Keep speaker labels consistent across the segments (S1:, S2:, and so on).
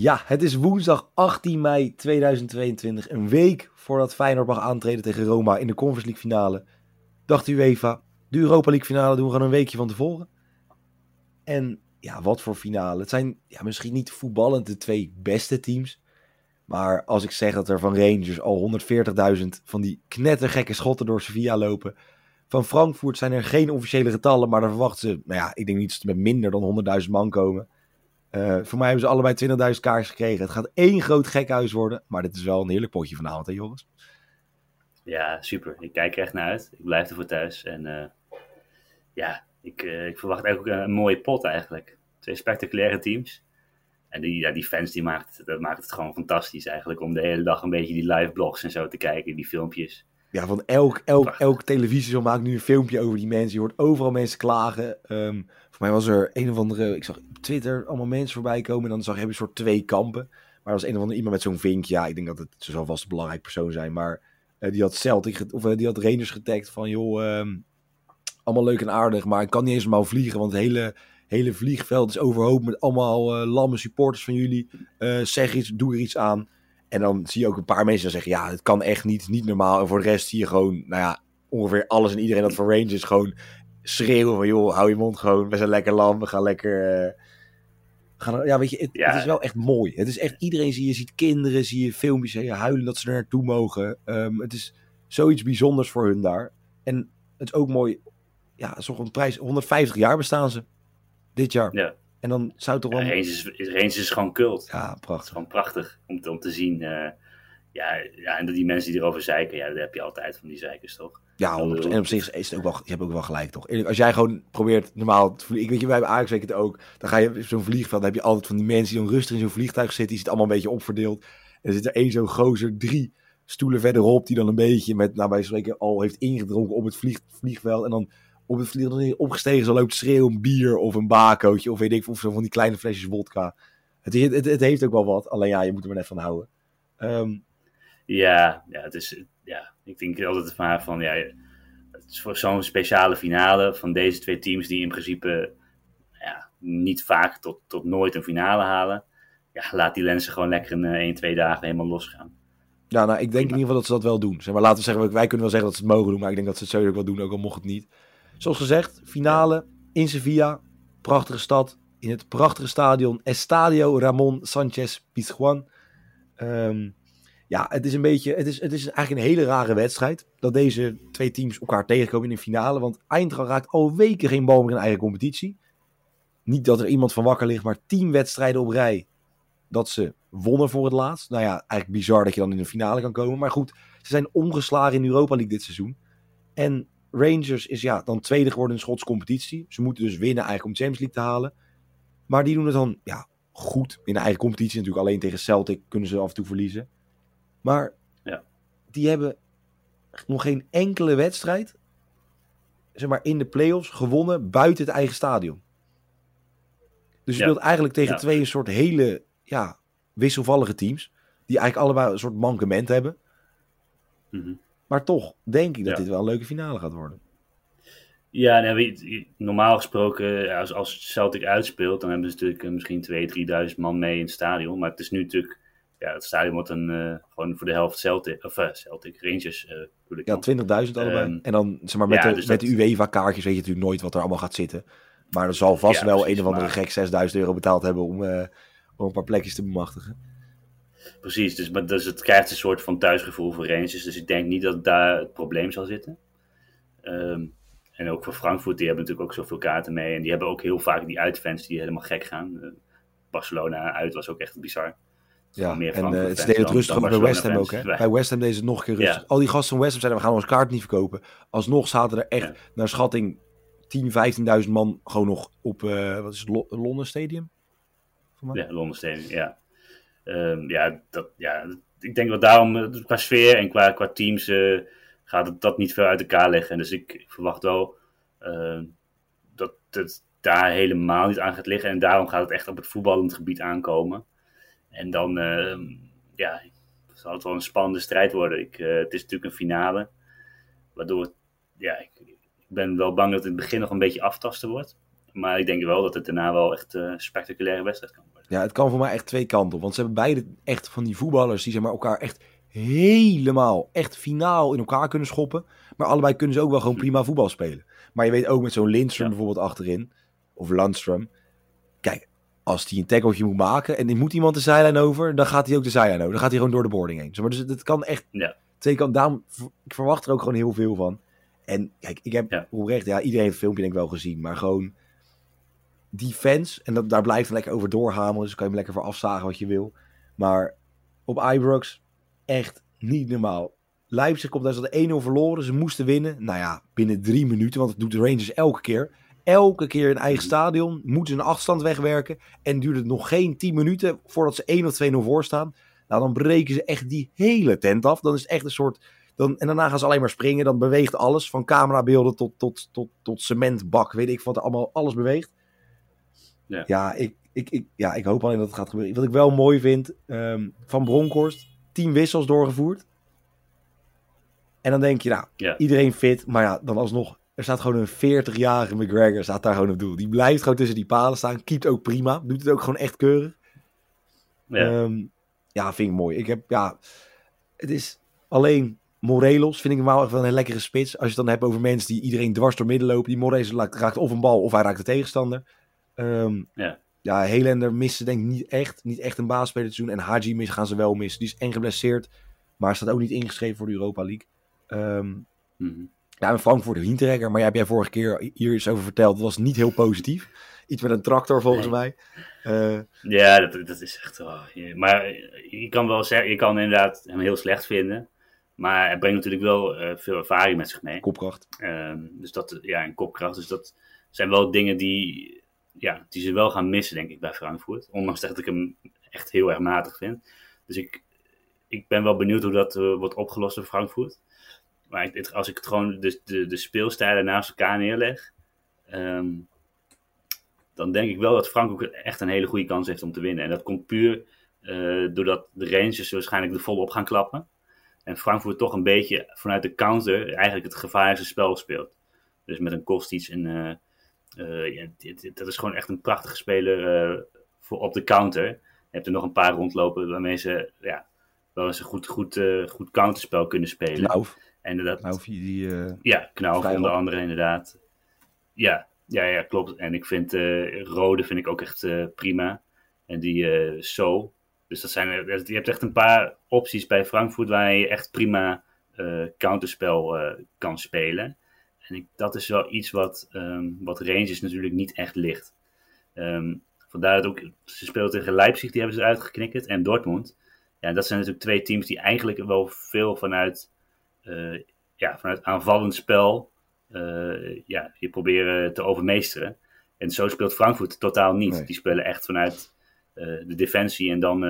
S1: Ja, het is woensdag 18 mei 2022. Een week voordat Feyenoord mag aantreden tegen Roma in de Conference League finale. Dacht UEFA, de Europa League finale doen we gewoon een weekje van tevoren. En ja, wat voor finale. Het zijn ja, misschien niet voetballend de twee beste teams. Maar als ik zeg dat er van Rangers al 140.000 van die knettergekke schotten door Sevilla lopen. Van Frankfurt zijn er geen officiële getallen, maar daar verwachten ze, nou ja, ik denk niet dat ze met minder dan 100.000 man komen. Uh, voor mij hebben ze allebei 20.000 kaars gekregen. Het gaat één groot gekhuis worden. Maar dit is wel een heerlijk potje vanavond, hè jongens?
S2: Ja, super. Ik kijk er echt naar uit. Ik blijf ervoor thuis. En uh, ja, ik, uh, ik verwacht ook een mooie pot eigenlijk. Twee spectaculaire teams. En die, ja, die fans die maakt, dat maakt het gewoon fantastisch eigenlijk. Om de hele dag een beetje die live blogs en zo te kijken. Die filmpjes.
S1: Ja, van elk, elk, elk televisie maakt nu een filmpje over die mensen. Je hoort overal mensen klagen. Um, voor mij was er een of andere... Ik zag op Twitter allemaal mensen voorbij komen. En dan zag je een soort twee kampen. Maar er was een of andere iemand met zo'n vink. Ja, ik denk dat het... Ze zal vast een belangrijk persoon zijn. Maar uh, die had Celtic... Of uh, die had Rangers getagd van... Joh, um, allemaal leuk en aardig. Maar ik kan niet eens normaal vliegen. Want het hele, hele vliegveld is overhoop met allemaal uh, lamme supporters van jullie. zeg iets, doe er iets aan. En dan zie je ook een paar mensen zeggen, ja, het kan echt niet, niet normaal. En voor de rest zie je gewoon, nou ja, ongeveer alles en iedereen dat voor Rangers gewoon schreeuwen van, joh, hou je mond gewoon. We zijn lekker lam, we gaan lekker... Uh, gaan, ja, weet je, het, ja. het, is wel echt mooi. Het is echt, iedereen zie je, ziet kinderen, zie je filmpjes, zie je huilen dat ze er naartoe mogen. Um, het is zoiets bijzonders voor hun daar. En het is ook mooi, ja, is een prijs, 150 jaar bestaan ze dit jaar.
S2: Ja.
S1: En dan zou het toch wel...
S2: Rangers, is, is gewoon cult.
S1: Ja, prachtig.
S2: Gewoon prachtig om te, om te zien. Uh, ja, ja, en die mensen die erover zeiken, ja, dat heb je altijd van die zeikers, toch?
S1: Ja, en op zich is het ook wel, je hebt ook wel gelijk, toch? Als jij gewoon probeert normaal te vliegen, ik weet je, wij hebben Ajax het ook, dan ga je op zo'n vliegveld, dan heb je altijd van die mensen die dan rustig in zo'n vliegtuig zitten, die zitten allemaal een beetje opverdeeld. En er zit er één zo'n gozer, drie stoelen verderop, die dan een beetje met, nou bij spreken, al heeft ingedronken op het vlieg, vliegveld en dan op het vliegtuig opgestegen zo loopt schreeuwen bier of een bakootje of weet ik of zo van die kleine flesjes wodka. Het, het, het, heeft ook wel wat, alleen ja, je moet er maar net van houden. Um,
S2: ja, ja, het is, ja, ik denk altijd maar van, ja, het is voor zo'n speciale finale van deze twee teams die in principe ja, niet vaak tot, tot nooit een finale halen. Ja, laat die lenzen gewoon lekker in 1, 2 dagen helemaal losgaan.
S1: Ja, nou, ik denk in ieder geval dat ze dat wel doen. Zeg maar, laten we zeggen, wij kunnen wel zeggen dat ze het mogen doen, maar ik denk dat ze het sowieso wel doen, ook al mocht het niet. Zoals gezegd, finale in Sevilla. Prachtige stad. In het prachtige stadion Estadio Ramon Sanchez Pizjuan. Um, ja, het is een beetje. Het is, het is eigenlijk een hele rare wedstrijd. Dat deze twee teams elkaar tegenkomen in de finale. Want Eintracht raakt al weken geen bal meer in eigen competitie. Niet dat er iemand van wakker ligt, maar tien wedstrijden op rij. Dat ze wonnen voor het laatst. Nou ja, eigenlijk bizar dat je dan in de finale kan komen. Maar goed, ze zijn omgeslagen in Europa League dit seizoen. En Rangers is ja, dan tweede geworden in de Schotse competitie. Ze moeten dus winnen eigenlijk om Champions League te halen. Maar die doen het dan ja, goed in de eigen competitie. Natuurlijk alleen tegen Celtic kunnen ze af en toe verliezen. Maar
S2: ja.
S1: die hebben nog geen enkele wedstrijd zeg maar, in de play-offs gewonnen buiten het eigen stadion. Dus je
S2: Ja.
S1: speelt eigenlijk tegen
S2: Ja.
S1: twee soort hele ja, wisselvallige teams. Die eigenlijk allebei een soort mankement hebben.
S2: Mhm.
S1: Maar toch denk ik dat
S2: Ja.
S1: dit wel een leuke finale gaat worden.
S2: Ja, nee, weet- normaal gesproken, als, als Celtic uitspeelt, dan hebben ze natuurlijk eh, misschien 2.000, 3.000 man mee in het stadion. Maar het is nu natuurlijk, ja, het stadion wordt een, eh, gewoon voor de helft Celtic, of eh, Celtic, Rangers ik
S1: Ja,
S2: dan.
S1: 20.000 allebei.
S2: Ehm,
S1: en dan zeg maar, met,
S2: ja,
S1: de,
S2: dus
S1: met
S2: dat-
S1: de UEFA-kaartjes weet je natuurlijk nooit wat er allemaal gaat zitten. Maar er zal vast
S2: Ja,
S1: wel
S2: precies,
S1: een of andere
S2: maar-
S1: gek 6000 euro betaald hebben om, om een paar plekjes te bemachtigen.
S2: Precies, dus, maar, dus het krijgt een soort van thuisgevoel voor Rangers. Dus ik denk niet dat daar het probleem zal zitten. Ehm, En ook voor Frankfurt, die hebben natuurlijk ook zoveel kaarten mee. En die hebben ook heel vaak die uitfans die helemaal gek gaan. Barcelona uit was ook echt bizar.
S1: Ja, en uh, het is het rustig bij West Ham ook. Hè? Bij West Ham deze nog een keer rustig. Al die gasten van West Ham zeiden, we gaan onze kaart niet verkopen. Alsnog zaten er echt, naar schatting, 10, 15.000 man gewoon nog op, uh, wat is het, Londen Stadium?
S2: Ja, Londen Stadium, ja. Um, ja, dat, ja, ik denk dat daarom, eh, qua sfeer en qua, qua teams, uh, gaat het dat niet veel uit elkaar liggen. Dus ik verwacht wel uh, dat het daar helemaal niet aan gaat liggen. En daarom gaat het echt op het voetballend gebied aankomen. En dan uh, ja, zal het wel een spannende strijd worden. Ik, uh, het is natuurlijk een finale. Waardoor ja, ik, ben wel bang dat het in het begin nog een beetje aftasten wordt. Maar ik denk wel dat het daarna wel echt een spectaculaire wedstrijd kan worden.
S1: Ja, het kan voor mij echt twee kanten op. Want ze hebben beide echt van die voetballers die zeg maar, elkaar echt helemaal, echt finaal in elkaar kunnen schoppen. Maar allebei kunnen ze ook wel gewoon prima voetbal spelen. Maar je weet ook met zo'n Lindstrom ja. bijvoorbeeld achterin, of Landstrom. Kijk, als hij een tackeltje moet maken en er moet iemand de zijlijn over, dan gaat hij ook de zijlijn over. Dan gaat hij gewoon door de boarding heen. Maar dus het kan echt
S2: ja.
S1: twee kanten. Daarom, ik verwacht er ook gewoon heel veel van. En kijk, ik heb ja. oprecht, ja, iedereen heeft het filmpje denk ik wel gezien, maar gewoon die fans, en dat, daar blijft lekker over doorhameren, dus kan je hem lekker voor afzagen wat je wil. Maar op Ibrox, echt niet normaal. Leipzig komt daar ze 1-0 verloren, ze moesten winnen. Nou ja, binnen drie minuten, want dat doet de Rangers elke keer elke keer in eigen stadion. Moeten ze een achterstand wegwerken. En duurt het nog geen 10 minuten voordat ze 1 of 2-0 voor staan. Nou, dan breken ze echt die hele tent af. Dan is echt een soort. Dan, en daarna gaan ze alleen maar springen. Dan beweegt alles. Van camerabeelden tot, tot, tot, tot cementbak. Weet ik wat allemaal alles beweegt. Ja, ja, ik, ik, ik, ja ik hoop alleen dat het gaat gebeuren. Wat ik wel mooi vind. Um, van Bronkhorst. 10 wissels doorgevoerd. En dan denk je, nou,
S2: ja.
S1: iedereen fit. Maar ja, dan alsnog er staat gewoon een 40-jarige McGregor staat daar gewoon op doel. Die blijft gewoon tussen die palen staan. Keept ook prima. Doet het ook gewoon echt keurig. Ja, um, ja vind ik mooi. Ik heb, ja, het is alleen Morelos vind ik wel echt wel een lekkere spits. Als je het dan hebt over mensen die iedereen dwars door midden lopen. Die Morelos raakt of een bal of hij raakt de tegenstander. Um,
S2: ja.
S1: Ja, Helender missen denk ik niet echt. Niet echt een baasspeler te doen. En Haji missen gaan ze wel missen. Die is eng geblesseerd. Maar staat ook niet ingeschreven voor de Europa League. Um,
S2: mm -hmm.
S1: Ja, een Frankfurt Hinteregger, maar jij hebt jij vorige keer hier eens over verteld. Dat was niet heel positief. Iets met een tractor volgens nee. mij. Uh,
S2: ja, dat, dat is echt. Oh, je, maar je kan wel zeggen, je kan inderdaad hem heel slecht vinden. Maar hij brengt natuurlijk wel uh, veel ervaring met zich mee.
S1: Kopkracht.
S2: Uh, dus dat, ja, en kopkracht. Dus dat zijn wel dingen die, ja, die ze wel gaan missen, denk ik, bij Frankfurt. Ondanks dat ik hem echt heel erg matig vind. Dus ik, ik ben wel benieuwd hoe dat uh, wordt opgelost in Frankfurt. Maar ik, als ik het gewoon de, de, de speelstijlen naast elkaar neerleg, um, dan denk ik wel dat Frank ook echt een hele goede kans heeft om te winnen. En dat komt puur uh, doordat de Rangers waarschijnlijk er volop gaan klappen. En Frankfurt toch een beetje vanuit de counter eigenlijk het gevaarlijkste spel speelt. Dus met een Kostic en uh, dat is gewoon echt een prachtige speler voor op de counter. Je hebt er nog een paar rondlopen waarmee ze ja, wel eens een goed, goed, goed counterspel kunnen spelen.
S1: Nou.
S2: En dat,
S1: Knauf, die,
S2: ja, Knauf onder andere inderdaad. Ja, ja, ja, klopt. En ik vind Rode vind ik ook echt prima. En die So. Dus dat zijn, je hebt echt een paar opties bij Frankfurt waar je echt prima counterspel kan spelen. En ik, dat is wel iets wat, um, wat Rangers natuurlijk niet echt ligt. Um, vandaar dat ook, ze speelden tegen Leipzig, die hebben ze uitgeknikkerd. En Dortmund. Ja, dat zijn natuurlijk twee teams die eigenlijk wel veel vanuit uh, ja, vanuit aanvallend spel uh, ja, je proberen te overmeesteren. En zo speelt Frankfurt totaal niet. Nee. Die spelen echt vanuit uh, de defensie en dan,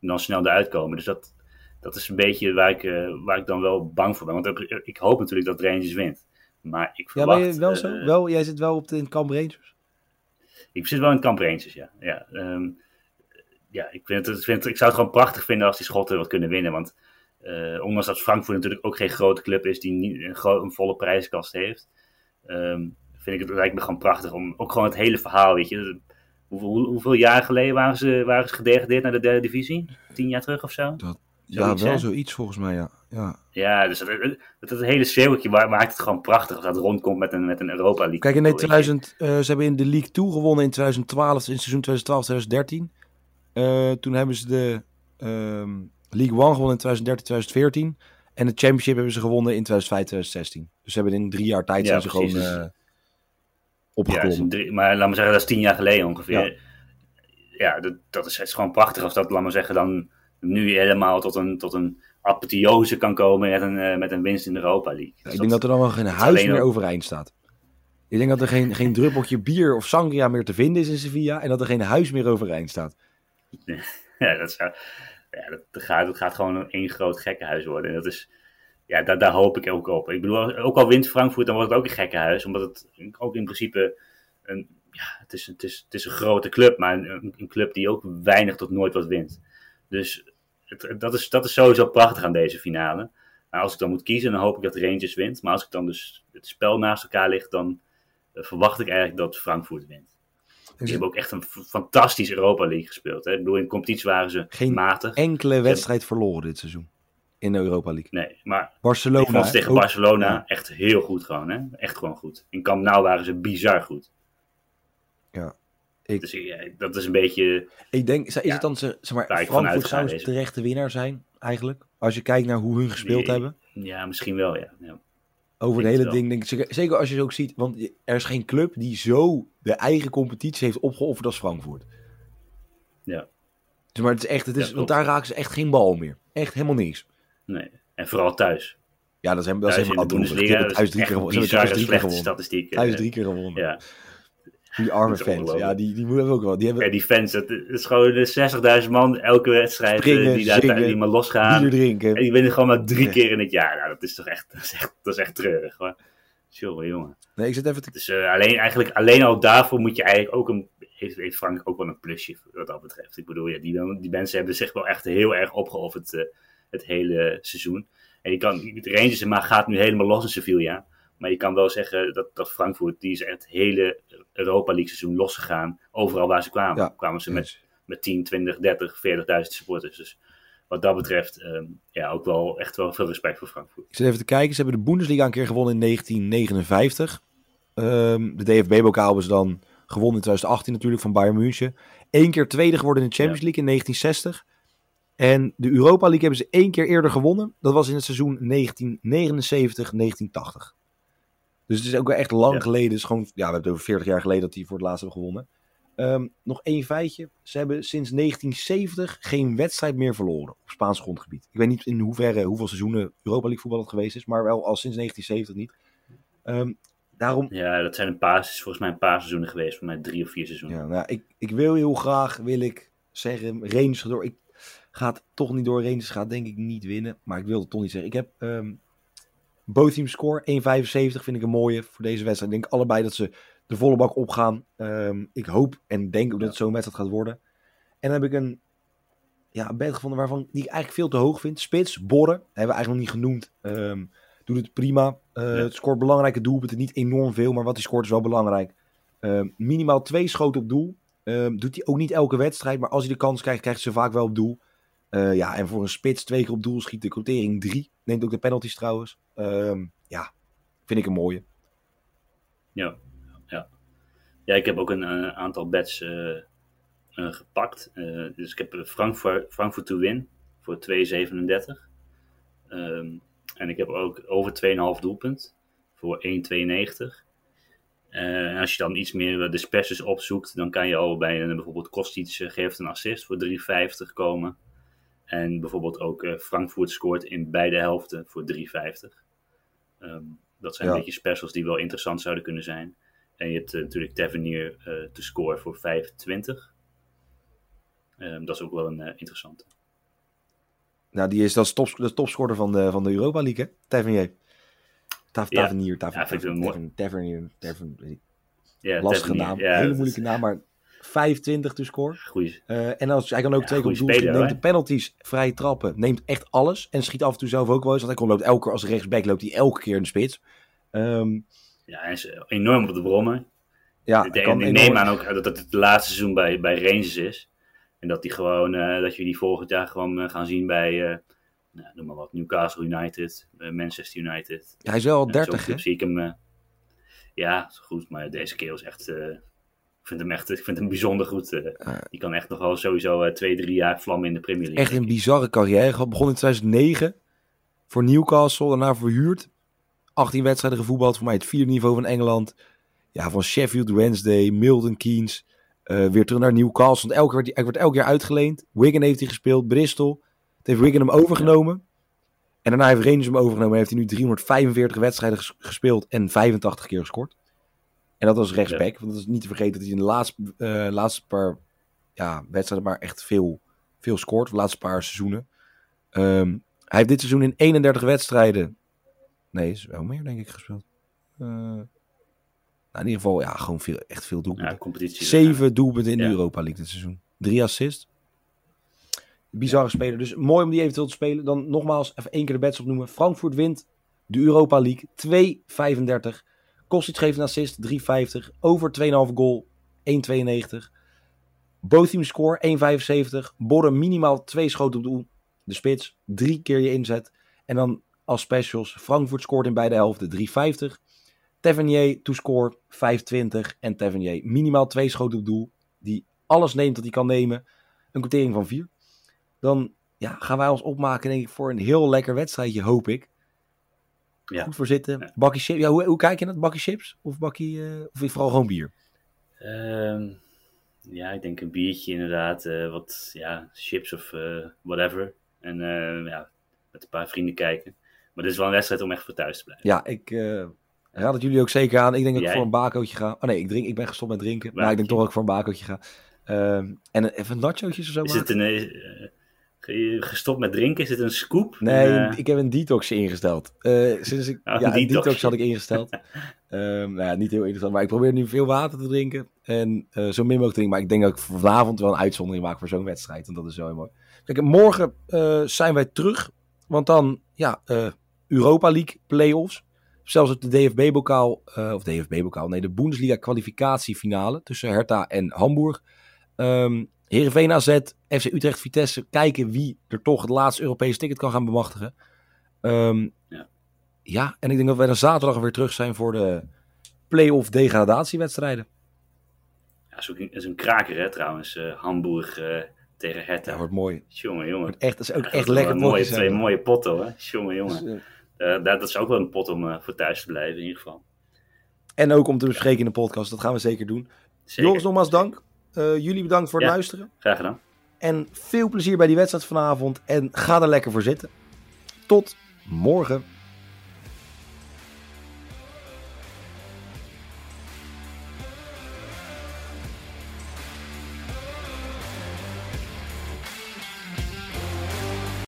S2: dan snel eruit komen. Dus dat, dat is een beetje waar ik, waar ik dan wel bang voor ben. Want ik, ik hoop natuurlijk dat Rangers wint. Maar ik verwacht...
S1: Ja, ben je wel zo? Wel, jij zit wel op de, in het kamp Rangers?
S2: Ik zit wel in het kamp Rangers, ja. Ja, um, ja ik, vind het, vind, ik zou het gewoon prachtig vinden als die Schotten wat kunnen winnen. Want uh, ondanks dat Frankfurt natuurlijk ook geen grote club is die niet een, een volle prijskast heeft, um, vind ik het lijkt me gewoon prachtig om ook gewoon het hele verhaal, weet je. Hoeveel, hoeveel jaar geleden waren ze, waren ze gedegradeerd naar de derde divisie? Tien jaar terug of zo?
S1: Dat, ja, wel hè? zoiets volgens mij, ja. Ja,
S2: ja dus dat, dat, hele cirkeltje maakt het gewoon prachtig als dat rondkomt met een, met een Europa League.
S1: Kijk, in 2000, uh, ze hebben in de League 2 gewonnen in 2012, in seizoen 2012-2013. Uh, toen hebben ze de... Um, League One gewonnen in 2013, 2014. En de championship hebben ze gewonnen in 2015, 2016. Dus ze hebben in drie jaar tijd
S2: Ja,
S1: zijn ze gewoon eh
S2: Ja, is drie- maar laat maar zeggen, dat is tien jaar geleden ongeveer.
S1: Ja.
S2: Ja, dat, dat is gewoon prachtig als dat, laat maar zeggen, dan nu helemaal tot een, tot een apotheose kan komen met een, eh, met een winst in de Europa League. Dus
S1: ik denk dat er dan wel geen huis meer overeind staat. Ik denk dat er geen, geen druppeltje bier of sangria meer te vinden is in Sevilla. En dat er geen huis meer overeind staat.
S2: Ja, dat, zou, ja, dat, dat gaat, dat gaat gewoon een één groot gekkenhuis worden. En dat is, ja, daar, daar hoop ik ook op. Ik bedoel, ook al wint Frankfurt, dan wordt het ook een gekkenhuis. Omdat het ook in principe een, ja, het is, het is, het is een grote club, maar een, een club die ook weinig tot nooit wat wint. Dus het, dat, is, dat is sowieso prachtig aan deze finale. Maar als ik dan moet kiezen, dan hoop ik dat Rangers wint. Maar als ik dan dus het spel naast elkaar ligt, dan eh, verwacht ik eigenlijk dat Frankfurt wint. Die hebben ook echt een fantastisch Europa League gespeeld. Hè? Ik bedoel, in competitie waren ze
S1: Geen
S2: matig.
S1: Enkele wedstrijd verloren dit seizoen. In de Europa League.
S2: Nee, maar
S1: Barcelona.
S2: ik vond ze tegen
S1: ook-
S2: Barcelona
S1: ja.
S2: echt heel goed gewoon. Hè? Echt gewoon goed. In Camp Nou waren ze bizar goed.
S1: Ja. Ik-
S2: Dus ja, dat is een beetje...
S1: Ik denk, is
S2: Ja,
S1: het dan, zeg maar, Frankfurt zou de winnaar zijn, eigenlijk? Als je kijkt naar hoe hun gespeeld
S2: Nee.
S1: hebben.
S2: Ja, misschien wel, ja. ja.
S1: Over het hele ding, denk ik, zeker, als je het ook ziet, want er is geen club die zo de eigen competitie heeft opgeofferd als Frankfurt.
S2: Ja.
S1: Dus maar het is echt, het is, want daar raken ze echt geen bal meer. Echt helemaal niks.
S2: Nee. En vooral thuis.
S1: Ja, dat is, dat is
S2: Thuis
S1: helemaal
S2: de Bundesliga,
S1: drie keer gewonnen. Ze hebben
S2: bizarre
S1: thuis drie keer gewonnen.
S2: statistieken.
S1: Thuis drie keer gewonnen.
S2: Ja.
S1: Die arme
S2: Dat
S1: fans. Ja, die, die moeten we ook wel. Die hebben
S2: Ja, die fans, het is gewoon de 60.000 man elke wedstrijd eh,
S1: Springen,
S2: die daar
S1: zingen,
S2: die maar losgaan.
S1: bier drinken.
S2: En die winnen gewoon maar drie keer in het jaar. Nou, dat is toch echt, dat is echt, dat is echt treurig. Hoor. Jongen, jongen.
S1: Nee, ik zit even te...
S2: Dus eh, alleen, eigenlijk, alleen al daarvoor moet je eigenlijk ook een. Heeft, heeft Frank ook wel een plusje wat dat betreft. Ik bedoel, ja, die, die mensen hebben zich wel echt heel erg opgeofferd eh, het hele seizoen. En je kan, de Rangers maar gaat nu helemaal los in Sevilla. Maar je kan wel zeggen dat, dat Frankfurt, die is echt het hele Europa League seizoen losgegaan. Overal waar ze kwamen.
S1: Ja.
S2: Kwamen ze met, met 10, 20, 30, 40.000 supporters. Dus wat dat betreft, ehm, ja, ook wel echt wel veel respect voor Frankfurt.
S1: Ik zit even te kijken. Ze hebben de Bundesliga een keer gewonnen in 1959. Ehm, de DFB-bokaal hebben ze dan gewonnen in 2018 natuurlijk van Bayern München. Eén keer tweede geworden in de Champions League in 1960. En de Europa League hebben ze één keer eerder gewonnen. Dat was in het seizoen 1979-1980. Dus het is ook wel echt lang
S2: Ja.
S1: geleden. Is gewoon, ja, we hebben het over 40 jaar geleden dat die voor het laatst hebben gewonnen. Ehm, nog één feitje. Ze hebben sinds 1970 geen wedstrijd meer verloren op Spaans grondgebied. Ik weet niet in hoeverre, hoeveel seizoenen Europa League voetbal het geweest is, maar wel al sinds 1970 niet. Ehm, daarom,
S2: Ja, dat zijn een paar, is volgens mij een paar seizoenen geweest. Voor mij drie of vier seizoenen.
S1: ja, nou, ik, ik wil heel graag, wil ik zeggen, Rangers gaat door. Ik ga het toch niet door. Rangers gaat denk ik niet winnen, maar ik wil het toch niet zeggen. Ik heb ehm both team score 1,75 vind ik een mooie voor deze wedstrijd. Ik denk allebei dat ze de volle bak opgaan. Ehm, ik hoop en denk ook dat het zo'n wedstrijd gaat worden. En dan heb ik een, ja, bed gevonden waarvan die ik eigenlijk veel te hoog vind. Spits, Borren, hebben we eigenlijk nog niet genoemd. Ehm, doet het prima.
S2: Ja.
S1: Het scoort belangrijke doelpunten. Niet enorm veel, maar wat hij scoort is wel belangrijk. Ehm, minimaal twee schoten op doel. Doet hij ook niet elke wedstrijd, maar als hij de kans krijgt, krijgt ze vaak wel op doel. Eh, ja, en voor een spits twee keer op doel schiet de quotering drie. Neemt ook de penalties trouwens. Ehm, ja, vind ik een mooie.
S2: Ja, ja. ja ik heb ook een eh, aantal bets eh, gepakt. Dus ik heb Frankfurt, Frankfurt to win voor 2,37. Ehm, en ik heb ook over 2,5 doelpunt voor 1,92. Eh, en als je dan iets meer de spesses opzoekt, dan kan je al bij bijvoorbeeld Kostic geeft een assist voor 3,50 komen. En bijvoorbeeld ook eh, Frankfurt scoort in beide helften voor 3,50. Ehm, dat zijn
S1: Ja.
S2: een beetje specials die wel interessant zouden kunnen zijn. En je hebt eh, natuurlijk Tavernier eh te scoren voor 5,20. Ehm, dat is ook wel een interessante.
S1: Nou, die is, dat is, top, is topscorer van de, van de Europa League, hè? Tavernier. Tav,
S2: Ja.
S1: Tavernier, Tav,
S2: Ja, vind ik
S1: Tav-
S2: wel mooi.
S1: Tavernier, Tavernier, Tavernier.
S2: Ja,
S1: lastige
S2: Tavernier,
S1: naam.
S2: ja,
S1: Hele moeilijke naam, maar 25 te score.
S2: Goeie.
S1: Eh, en als, hij kan ook
S2: Ja,
S1: twee keer op
S2: goede
S1: doel neemt de penalties, vrije trappen, neemt echt alles. En schiet af en toe zelf ook wel eens, want hij loopt elke keer als rechtsback loopt hij elke keer in de spits. Ehm,
S2: Ja, hij is enorm op de brommen.
S1: ja,
S2: ik
S1: enorm-
S2: neem aan ook dat het het laatste seizoen bij, bij Rangers is. En dat, die gewoon, eh, dat je die volgend jaar gewoon eh, gaan zien bij, nou, noem maar wat, Newcastle United, Manchester United.
S1: Hij is wel al
S2: Ja,
S1: 30,
S2: zo'n
S1: hè?
S2: zie ik hem. ja, goed, maar deze kerel is echt. Eh, ik vind hem echt ik vind hem bijzonder goed. eh.
S1: Ja.
S2: die kan echt nog wel sowieso eh, twee, drie jaar vlammen in de Premier League.
S1: Echt een bizarre carrière. Begon in 2009. voor Newcastle, daarna verhuurd. 18 wedstrijden gevoetbald, voor mij het vierde niveau van Engeland. Ja, van Sheffield Wednesday, Milton Keynes, uh, weer terug naar Newcastle. Want elke, werd, hij werd elk jaar uitgeleend. Wigan heeft hij gespeeld, Bristol. Het heeft Wigan hem overgenomen. En daarna heeft Rangers hem overgenomen en heeft hij nu 345 wedstrijden gespeeld en 85 keer gescoord. En dat was rechtsback. Want dat is niet te vergeten dat hij in de laatste, uh, laatste paar ja, wedstrijden maar echt veel, veel scoort. De laatste paar seizoenen. Um, hij heeft dit seizoen in 31 wedstrijden. Nee, is wel meer denk ik gespeeld. Uh, nou, in ieder geval, ja, gewoon veel, echt veel doelpunten.
S2: Ja, competitie.
S1: Zeven ja. doelpunten in de Europa League dit seizoen. Drie assists. Bizarre speler. Dus mooi om die eventueel te spelen. Dan nogmaals even één keer de bets opnoemen. Frankfurt wint de Europa League 2,35. Kostic geeft een assist 3,50. Over 2,5 goal 1,92. Both score 1,75. Borren minimaal twee schoten op doel. De spits drie keer je inzet. En dan als specials. Frankfurt scoort in beide helften 3,50. Tavernier to score 5,20. En Tavernier minimaal twee schoten op doel. Die alles neemt wat hij kan nemen. Een quotering van 4. Dan ja, gaan wij ons opmaken denk ik voor een heel lekker wedstrijdje, hoop ik. Ja. Goed voor zitten. Bakkie chips. Ja, hoe, hoe kijk je dat? Bakkie chips? Of bakkie, uh, of vooral gewoon bier?
S2: Um, ja, ik denk een biertje inderdaad. Uh, wat ja, chips of uh, whatever. En ja, met een paar vrienden kijken. Maar dit is wel een wedstrijd om echt voor thuis te blijven.
S1: Ja, ik raad het jullie ook zeker aan. Ik denk dat ik voor een bakootje ga. Oh nee, ik, drink, ik ben gestopt met drinken. Maar ik denk toch dat ik voor een bakootje ga. Um, en even nachootjes of zo
S2: Is het een, gestopt met drinken? Is dit een scoop?
S1: Nee, uh... ik heb een detox ingesteld. Uh, sinds ik, oh, ja, een detox. had ik ingesteld. um, nou ja, niet heel interessant, maar ik probeer nu veel water te drinken. En uh, zo min mogelijk drinken. Maar ik denk dat ik vanavond wel een uitzondering maak voor zo'n wedstrijd. En dat is zo heel mooi. Kijk, morgen zijn wij terug. Want dan, ja, Europa League playoffs. Zelfs op de DFB-bokaal, of DFB-bokaal, nee, de Bundesliga kwalificatiefinale tussen Hertha en Hamburg. Um, Heerenveen AZ, FC Utrecht, Vitesse. Kijken wie er toch het laatste Europese ticket kan gaan bemachtigen. Um, ja. ja, en ik denk dat wij dan zaterdag weer terug zijn voor de play-off degradatiewedstrijden.
S2: Ja, dat is een kraker hè trouwens. Uh, Hamburg uh, tegen Hertha.
S1: Ja, wordt mooi.
S2: Jongen, jongen.
S1: Wordt echt, dat is ook echt lekker.
S2: Mooie, twee mooie potten hoor. Jongen, jongen. Dus, uh, dat is ook wel een pot om voor thuis te blijven in ieder geval.
S1: En ook om te bespreken in de podcast. Dat gaan we zeker doen. Jongens, nogmaals dank. Uh, jullie bedankt voor het luisteren.
S2: Graag gedaan.
S1: En veel plezier bij die wedstrijd vanavond. En ga er lekker voor zitten. Tot morgen.